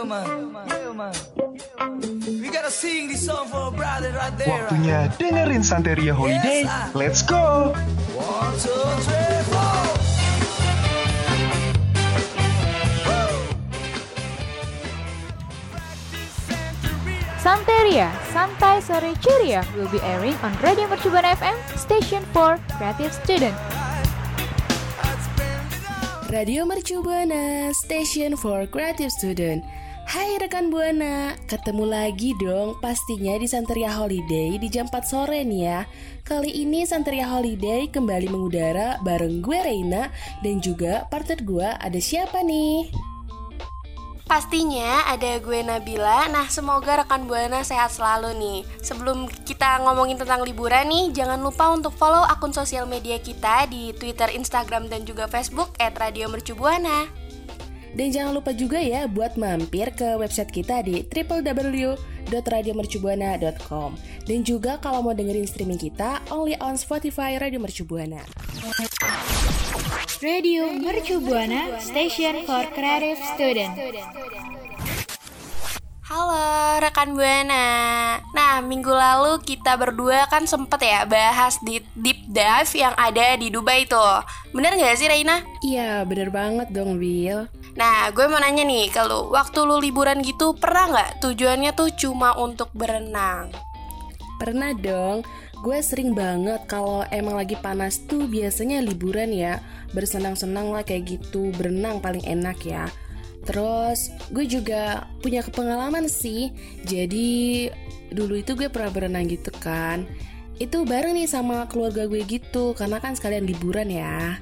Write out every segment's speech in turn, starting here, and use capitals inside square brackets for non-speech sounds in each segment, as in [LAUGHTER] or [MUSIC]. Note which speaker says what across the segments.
Speaker 1: Yeah, man. Yeah, man. We gotta sing this song for our brother right there.
Speaker 2: Waktunya dengerin Santeria Holiday. Let's go!
Speaker 1: One, two, three, four.
Speaker 3: Santeria, Santai Sore Ceria will be airing on Radio Mercubuana FM, station for creative student.
Speaker 4: Radio Mercu Buana, station for creative student. Hai rekan Buana, ketemu lagi dong pastinya di Santeria Holiday di jam 4 sore nih ya. Kali ini Santeria Holiday kembali mengudara bareng gue Reina dan juga partner gue ada siapa nih?
Speaker 5: Pastinya ada gue Nabila. Nah, semoga rekan Buana sehat selalu nih. Sebelum kita ngomongin tentang liburan nih, jangan lupa untuk follow akun sosial media kita di Twitter, Instagram, dan juga Facebook @radiomercubuana.
Speaker 4: Dan jangan lupa juga ya buat mampir ke website kita di www.radiomercubuana.com Dan juga kalau mau dengerin streaming kita, only on Spotify Radio Mercubuana.
Speaker 3: Radio Mercubuana, station for creative student.
Speaker 5: Halo rekan Buana. Nah, minggu lalu kita berdua kan sempet ya bahas di deep dive yang ada di Dubai tuh. Bener gak sih Reina?
Speaker 4: Iya, bener banget dong, Will.
Speaker 5: Nah, gue mau nanya nih, kalau waktu lu liburan gitu pernah nggak tujuannya tuh cuma untuk berenang?
Speaker 4: Pernah dong, gue sering banget kalau emang lagi panas tuh biasanya liburan ya. Bersenang-senang lah kayak gitu, berenang paling enak ya. Terus gue juga punya pengalaman sih. Jadi dulu itu gue pernah berenang gitu kan. Itu bareng nih sama keluarga gue gitu. Karena kan sekalian liburan ya.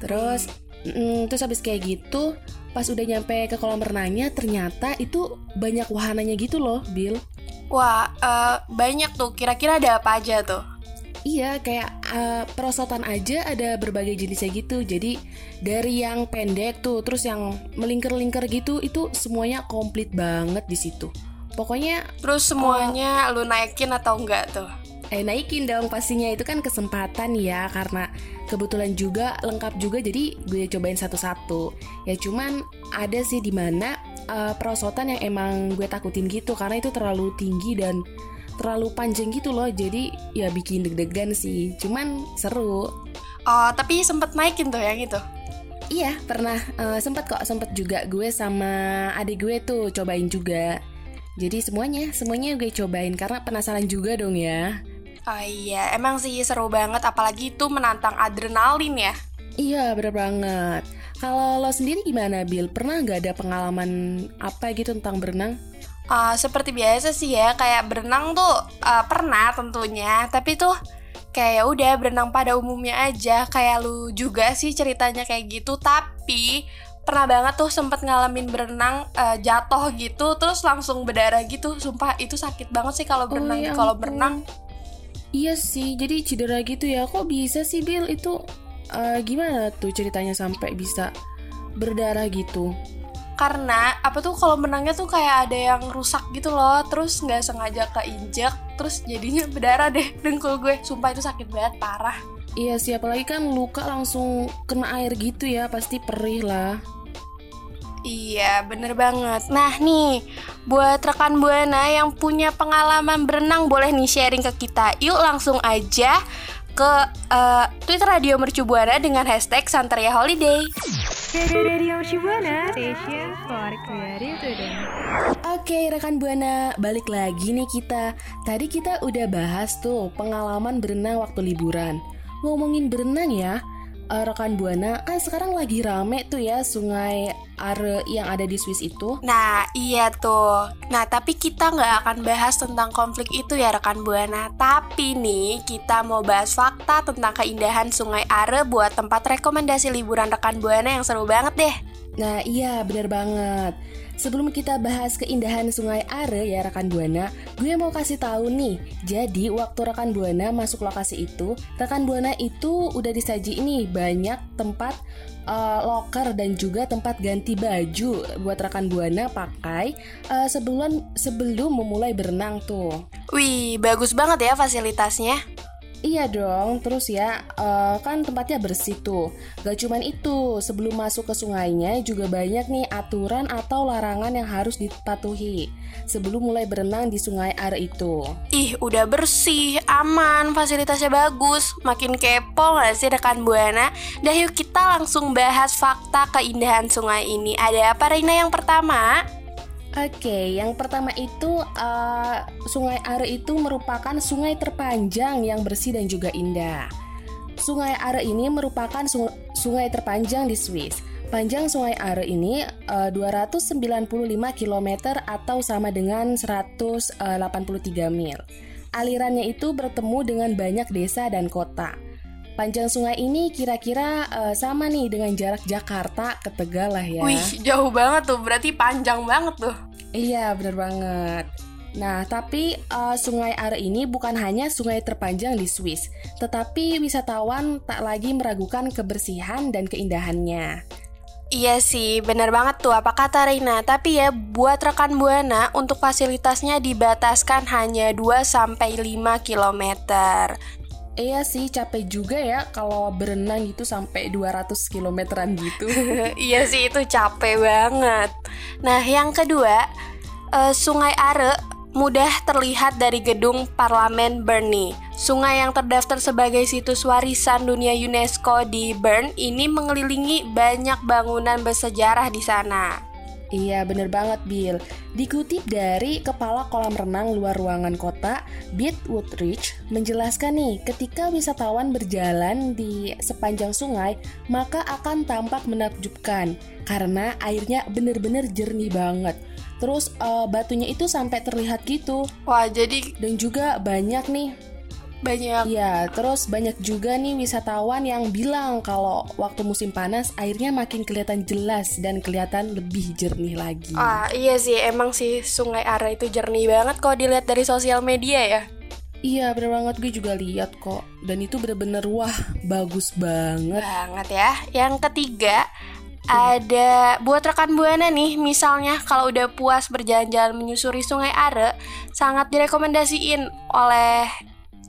Speaker 4: Terus mm, terus habis kayak gitu Pas udah nyampe ke kolam renangnya ternyata itu banyak wahananya gitu loh Bill
Speaker 5: Wah, eh, banyak tuh. Kira-kira ada apa aja tuh?
Speaker 4: Iya, kayak uh, perosotan aja ada berbagai jenisnya gitu. Jadi dari yang pendek tuh, terus yang melingkar-lingkar gitu, itu semuanya komplit banget di situ. Pokoknya
Speaker 5: Terus semuanya lu naikin atau enggak tuh?
Speaker 4: Eh naikin dong pastinya itu kan kesempatan ya karena kebetulan juga lengkap juga jadi gue cobain satu-satu. Ya cuman ada sih di mana uh, perosotan yang emang gue takutin gitu karena itu terlalu tinggi dan terlalu panjang gitu loh. Jadi ya bikin deg-degan sih. Cuman seru.
Speaker 5: Oh, tapi sempet naikin tuh yang itu.
Speaker 4: Iya, pernah eh, sempet kok sempet juga gue sama adik gue tuh cobain juga. Jadi semuanya, semuanya gue cobain karena penasaran juga dong ya.
Speaker 5: Oh iya, emang sih seru banget apalagi itu menantang adrenalin ya.
Speaker 4: Iya, bener banget. Kalau lo sendiri gimana, Bill? Pernah nggak ada pengalaman apa gitu tentang berenang?
Speaker 5: Uh, seperti biasa sih ya, kayak berenang tuh uh, pernah tentunya, tapi tuh kayak ya udah berenang pada umumnya aja, kayak lu juga sih ceritanya kayak gitu, tapi pernah banget tuh sempet ngalamin berenang uh, jatuh gitu, terus langsung berdarah gitu, sumpah itu sakit banget sih kalau berenang,
Speaker 4: ya
Speaker 5: kalau berenang
Speaker 4: Iya sih, jadi cedera gitu ya. Kok bisa sih, Bill? Itu eh, gimana tuh ceritanya sampai bisa berdarah gitu?
Speaker 5: karena apa tuh kalau menangnya tuh kayak ada yang rusak gitu loh terus nggak sengaja keinjek terus jadinya berdarah deh dengkul gue sumpah itu sakit banget parah
Speaker 4: Iya sih, apalagi kan luka langsung kena air gitu ya, pasti perih lah.
Speaker 5: Iya, bener banget. Nah nih, buat rekan Buana yang punya pengalaman berenang boleh nih sharing ke kita. Yuk langsung aja ke eh, Twitter Radio Mercu Buana dengan hashtag Santeria Holiday.
Speaker 3: Radio Mercubuana, station for creative student.
Speaker 4: Oke rekan Buana, balik lagi nih kita. Tadi kita udah bahas tuh pengalaman berenang waktu liburan. Ngomongin berenang ya, eh, rekan Buana kan sekarang lagi rame tuh ya sungai Are yang ada di Swiss itu.
Speaker 5: Nah, iya tuh. Nah, tapi kita nggak akan bahas tentang konflik itu ya rekan Buana. Tapi nih, kita mau bahas fakta tentang keindahan Sungai Are buat tempat rekomendasi liburan rekan Buana yang seru banget deh.
Speaker 4: Nah iya bener banget Sebelum kita bahas keindahan sungai Are ya rekan Buana Gue mau kasih tahu nih Jadi waktu rekan Buana masuk lokasi itu Rekan Buana itu udah disaji ini Banyak tempat uh, locker dan juga tempat ganti baju Buat rekan Buana pakai uh, sebelum, sebelum memulai berenang tuh
Speaker 5: Wih, bagus banget ya fasilitasnya.
Speaker 4: Iya dong, terus ya eh, kan tempatnya bersih tuh. Gak cuman itu, sebelum masuk ke sungainya juga banyak nih aturan atau larangan yang harus dipatuhi sebelum mulai berenang di sungai Are itu.
Speaker 5: Ih, udah bersih, aman, fasilitasnya bagus. Makin kepo gak sih rekan Buana? Dah yuk kita langsung bahas fakta keindahan sungai ini. Ada apa Rina yang pertama?
Speaker 4: Oke, yang pertama itu eh, Sungai Are itu merupakan sungai terpanjang yang bersih dan juga indah. Sungai Are ini merupakan sung- sungai terpanjang di Swiss. Panjang Sungai Are ini eh, 295 km atau sama dengan 183 mil. Alirannya itu bertemu dengan banyak desa dan kota. Panjang sungai ini kira-kira eh, sama nih dengan jarak Jakarta ke Tegal lah ya.
Speaker 5: Wih, jauh banget tuh. Berarti panjang banget tuh.
Speaker 4: Iya, bener banget. Nah, tapi eh, Sungai Are ini bukan hanya sungai terpanjang di Swiss, tetapi wisatawan tak lagi meragukan kebersihan dan keindahannya.
Speaker 5: Iya sih, bener banget tuh apa kata Reina. Tapi ya, buat rekan Buana, untuk fasilitasnya dibataskan hanya 2-5 km.
Speaker 4: Iya sih, capek juga ya kalau berenang gitu sampai 200 kilometeran gitu. [LAUGHS]
Speaker 5: iya sih, itu capek banget. Nah, yang kedua, eh, Sungai Are mudah terlihat dari gedung Parlemen Bern nih. Sungai yang terdaftar sebagai situs warisan dunia UNESCO di Bern ini mengelilingi banyak bangunan bersejarah di sana.
Speaker 4: Iya bener banget Bill Dikutip dari Kepala Kolam Renang Luar Ruangan Kota Beat Woodridge menjelaskan nih Ketika wisatawan berjalan di sepanjang sungai Maka akan tampak menakjubkan Karena airnya bener-bener jernih banget. Terus eh, batunya itu sampai terlihat gitu.
Speaker 5: Wah, jadi
Speaker 4: Dan juga banyak nih
Speaker 5: banyak
Speaker 4: Iya, terus banyak juga nih wisatawan yang bilang kalau waktu musim panas airnya makin kelihatan jelas dan kelihatan lebih jernih lagi.
Speaker 5: Ah, iya sih, emang sih Sungai Are itu jernih banget kalau dilihat dari sosial media ya.
Speaker 4: Iya, bener banget gue juga lihat kok. Dan itu bener-bener wah, bagus banget.
Speaker 5: Banget ya. Yang ketiga, ada buat rekan buana nih, misalnya kalau udah puas berjalan-jalan menyusuri Sungai Are, sangat direkomendasiin oleh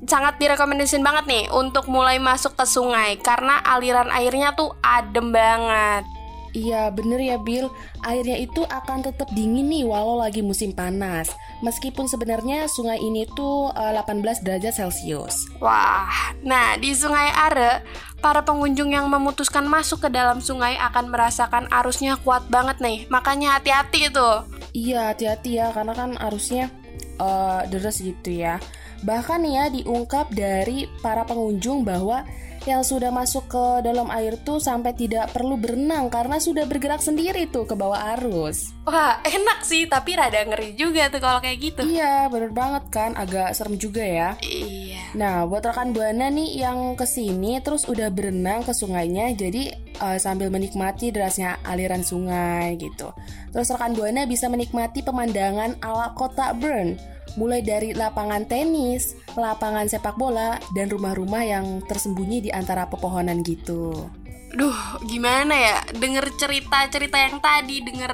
Speaker 5: sangat direkomendasiin banget nih untuk mulai masuk ke sungai karena aliran airnya tuh adem banget.
Speaker 4: Iya, bener ya Bill. Airnya itu akan tetap dingin nih walau lagi musim panas. Meskipun sebenarnya sungai ini tuh eh, 18 derajat Celcius.
Speaker 5: Wah, nah di Sungai Are, para pengunjung yang memutuskan masuk ke dalam sungai akan merasakan arusnya kuat banget nih. Makanya hati-hati tuh.
Speaker 4: Iya, hati-hati ya, karena kan arusnya eh, deras gitu ya. Bahkan ya diungkap dari para pengunjung bahwa yang sudah masuk ke dalam air tuh sampai tidak perlu berenang karena sudah bergerak sendiri tuh ke bawah arus.
Speaker 5: Wah, enak sih, tapi rada ngeri juga tuh kalau kayak gitu.
Speaker 4: Iya, bener banget kan, agak serem juga ya.
Speaker 5: Iya.
Speaker 4: Nah, buat rekan buana nih yang ke sini terus udah berenang ke sungainya, jadi eh, sambil menikmati derasnya aliran sungai gitu. Terus rekan buana bisa menikmati pemandangan ala kota Bern, mulai dari lapangan tenis, lapangan sepak bola, dan rumah-rumah yang tersembunyi di antara pepohonan gitu.
Speaker 5: Duh, gimana ya? Denger cerita-cerita yang tadi, denger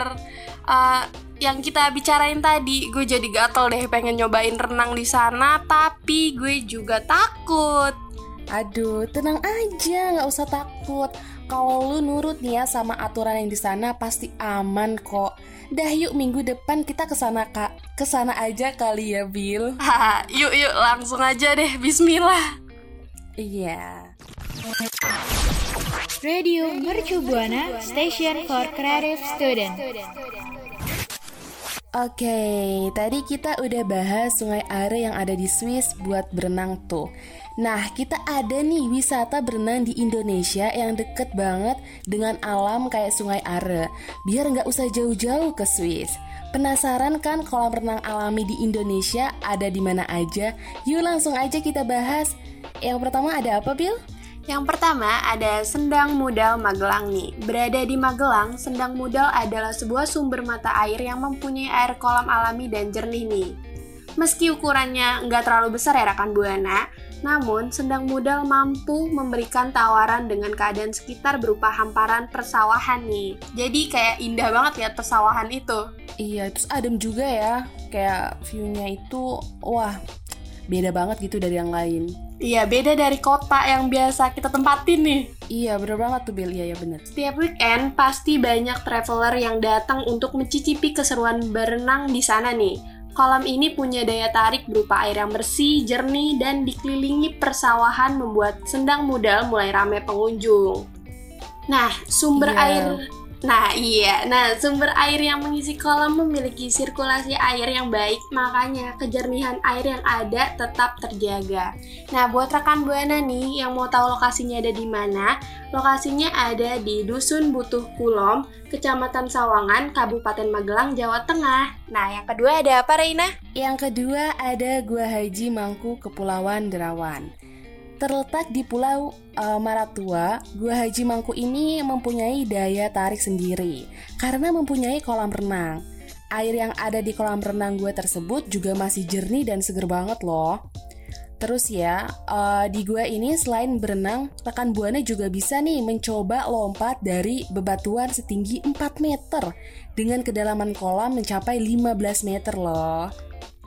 Speaker 5: uh, yang kita bicarain tadi, gue jadi gatel deh pengen nyobain renang di sana, tapi gue juga takut.
Speaker 4: Aduh, tenang aja, nggak usah takut. Kalau lu nurut nih ya sama aturan yang di sana pasti aman kok. Dah yuk minggu depan kita ke sana kak, ke sana aja kali ya Bill.
Speaker 5: Haha, yuk yuk langsung aja deh, Bismillah.
Speaker 4: Iya.
Speaker 3: Radio Mercu Buana Station for Creative Student.
Speaker 4: Oke, tadi kita udah bahas Sungai Are yang ada di Swiss buat berenang tuh. Nah, kita ada nih wisata berenang di Indonesia yang deket banget dengan alam kayak Sungai Are. Biar nggak usah jauh-jauh ke Swiss. Penasaran kan kolam renang alami di Indonesia ada di mana aja? Yuk langsung aja kita bahas. Yang pertama ada apa, Bill?
Speaker 5: Yang pertama ada Sendang Mudal Magelang nih. Berada di Magelang, Sendang Mudal adalah sebuah sumber mata air yang mempunyai air kolam alami dan jernih nih. Meski ukurannya nggak terlalu besar ya rekan Buana, namun Sendang Mudal mampu memberikan tawaran dengan keadaan sekitar berupa hamparan persawahan nih. Jadi kayak indah banget lihat persawahan itu.
Speaker 4: Iya, terus adem juga ya. Kayak view-nya itu, wah, beda banget gitu dari yang lain.
Speaker 5: Iya, beda dari kota yang biasa kita tempatin nih.
Speaker 4: Iya, bener banget tuh Bill. Iya, ya bener.
Speaker 5: Setiap weekend pasti banyak traveler yang datang untuk mencicipi keseruan berenang di sana nih. Kolam ini punya daya tarik berupa air yang bersih, jernih, dan dikelilingi persawahan membuat Sendang Mudal mulai ramai pengunjung. Nah, sumber
Speaker 4: Iya.
Speaker 5: air Nah, iya. Nah, sumber air yang mengisi kolam memiliki sirkulasi air yang baik, makanya kejernihan air yang ada tetap terjaga. Nah, buat rekan Buana nih yang mau tahu lokasinya ada di mana, lokasinya ada di Dusun Butuh Kulom, Kecamatan Sawangan, Kabupaten Magelang, Jawa Tengah. Nah, yang kedua ada apa, Reina?
Speaker 4: Yang kedua ada Gua Haji Mangku Kepulauan Derawan. Terletak di Pulau eh, Maratua, Gua Haji Mangku ini mempunyai daya tarik sendiri karena mempunyai kolam renang. Air yang ada di kolam renang gua tersebut juga masih jernih dan seger banget loh. Terus ya, eh, di gua ini selain berenang, rekan buana juga bisa nih mencoba lompat dari bebatuan setinggi 4 meter dengan kedalaman kolam mencapai 15 meter loh.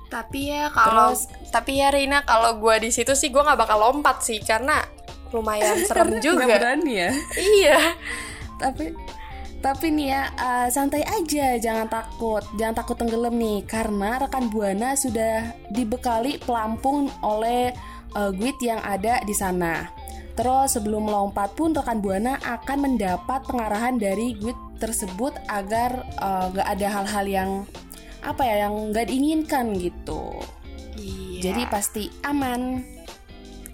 Speaker 5: Tapi ya kalau
Speaker 4: Terus-
Speaker 5: tapi ya Reina kalau gua di situ sih gua nggak bakal lompat sih karena lumayan [LAUGHS] serem juga.
Speaker 4: berani ya. [LAUGHS]
Speaker 5: Iya.
Speaker 4: Tapi tapi nih ya eh, santai aja, jangan takut, jangan takut tenggelam nih karena rekan buana sudah dibekali pelampung oleh eh, guide yang ada di sana. Terus sebelum melompat pun rekan buana akan mendapat pengarahan dari guide tersebut agar eh, nggak ada hal-hal yang apa ya yang nggak diinginkan gitu.
Speaker 5: Iya.
Speaker 4: Jadi pasti aman.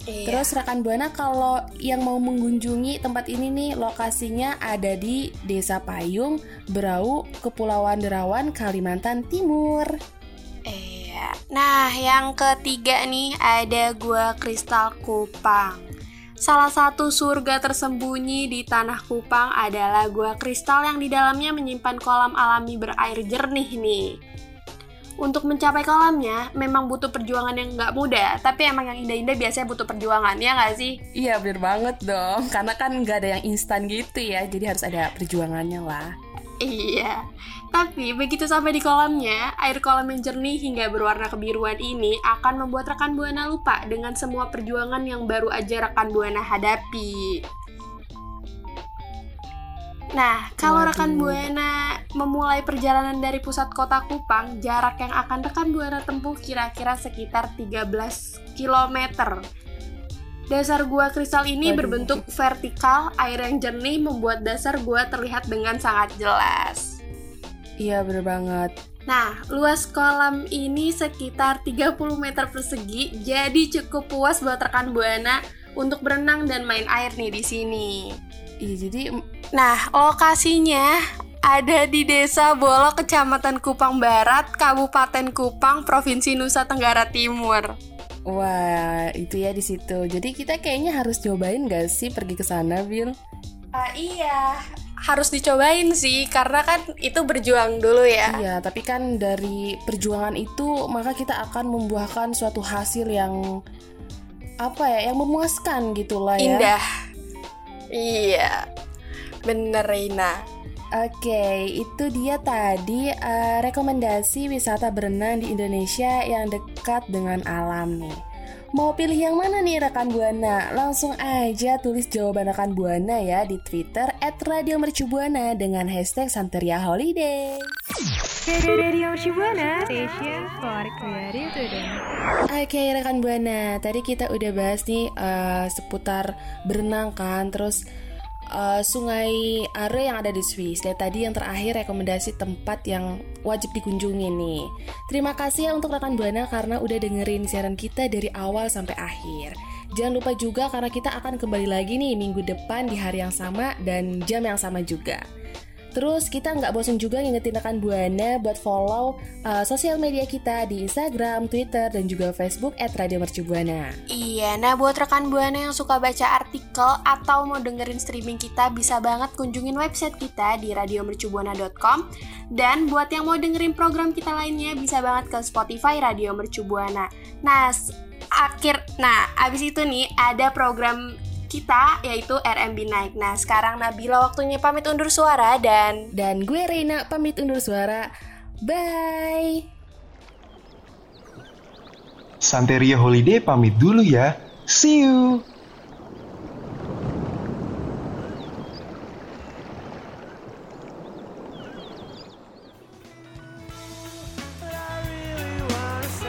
Speaker 5: Iya.
Speaker 4: Terus rekan Buana kalau yang mau mengunjungi tempat ini nih lokasinya ada di Desa Payung, Berau, Kepulauan Derawan, Kalimantan Timur.
Speaker 5: Iya. Nah, yang ketiga nih ada gua Kristal Kupang. Salah satu surga tersembunyi di tanah Kupang adalah gua kristal yang di dalamnya menyimpan kolam alami berair jernih nih. Untuk mencapai kolamnya memang butuh perjuangan yang nggak mudah, tapi emang yang indah-indah biasanya butuh perjuangan, ya nggak sih?
Speaker 4: Iya bener banget dong, karena kan nggak ada yang instan gitu ya, jadi harus ada perjuangannya lah.
Speaker 5: Iya, tapi begitu sampai di kolamnya, air kolam yang jernih hingga berwarna kebiruan ini akan membuat rekan Buana lupa dengan semua perjuangan yang baru aja rekan Buana hadapi. Nah, kalau rekan Buana memulai perjalanan dari pusat kota Kupang, jarak yang akan rekan Buana tempuh kira-kira sekitar 13 km. Dasar gua kristal ini
Speaker 4: Waduh.
Speaker 5: berbentuk vertikal, air yang jernih membuat dasar gua terlihat dengan sangat jelas.
Speaker 4: Iya bener banget.
Speaker 5: Nah, luas kolam ini sekitar 30 meter persegi, jadi cukup puas buat rekan Buana untuk berenang dan main air nih di sini.
Speaker 4: Iya jadi
Speaker 5: Nah, lokasinya ada di Desa Bolo, Kecamatan Kupang Barat, Kabupaten Kupang, Provinsi Nusa Tenggara Timur.
Speaker 4: Wah itu ya di situ. Jadi kita kayaknya harus cobain gak sih pergi ke sana, Bill?
Speaker 5: Ah, iya, harus dicobain sih, karena kan itu berjuang dulu ya.
Speaker 4: Iya, tapi kan dari perjuangan itu maka kita akan membuahkan suatu hasil yang apa ya, yang memuaskan gitulah ya.
Speaker 5: Indah. Iya, bener Reina.
Speaker 4: Oke, itu dia tadi eh, rekomendasi wisata berenang di Indonesia yang dekat dengan alam nih. Mau pilih yang mana nih rekan Buana? Langsung aja tulis jawaban rekan Buana ya di Twitter @radiomercubuana dengan hashtag Santeria Holiday.
Speaker 3: Radio station for creative.
Speaker 4: Oke rekan Buana, tadi kita udah bahas nih eh, seputar berenang kan, terus eh, Sungai Are yang ada di Swiss. Dan tadi yang terakhir rekomendasi tempat yang wajib dikunjungi nih. Terima kasih ya untuk rekan Buana karena udah dengerin siaran kita dari awal sampai akhir. Jangan lupa juga karena kita akan kembali lagi nih minggu depan di hari yang sama dan jam yang sama juga. Terus kita nggak bosan juga ngingetin rekan Buana buat follow uh, sosial media kita di Instagram, Twitter, dan juga Facebook at Radio Mercu Buana.
Speaker 5: Iya, nah buat rekan Buana yang suka baca artikel atau mau dengerin streaming kita bisa banget kunjungin website kita di radiomercubuana.com dan buat yang mau dengerin program kita lainnya bisa banget ke Spotify Radio Mercu Buana. Nah, akhir nah abis itu nih ada program kita yaitu RMB Naik. Nah, sekarang Nabila waktunya pamit undur suara dan
Speaker 4: Dan gue Reina pamit undur suara. Bye.
Speaker 2: Santeria Holiday pamit dulu ya. See you.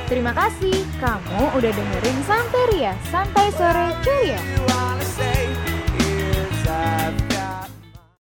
Speaker 3: Terima kasih kamu udah dengerin Ceria, santai sore ceria.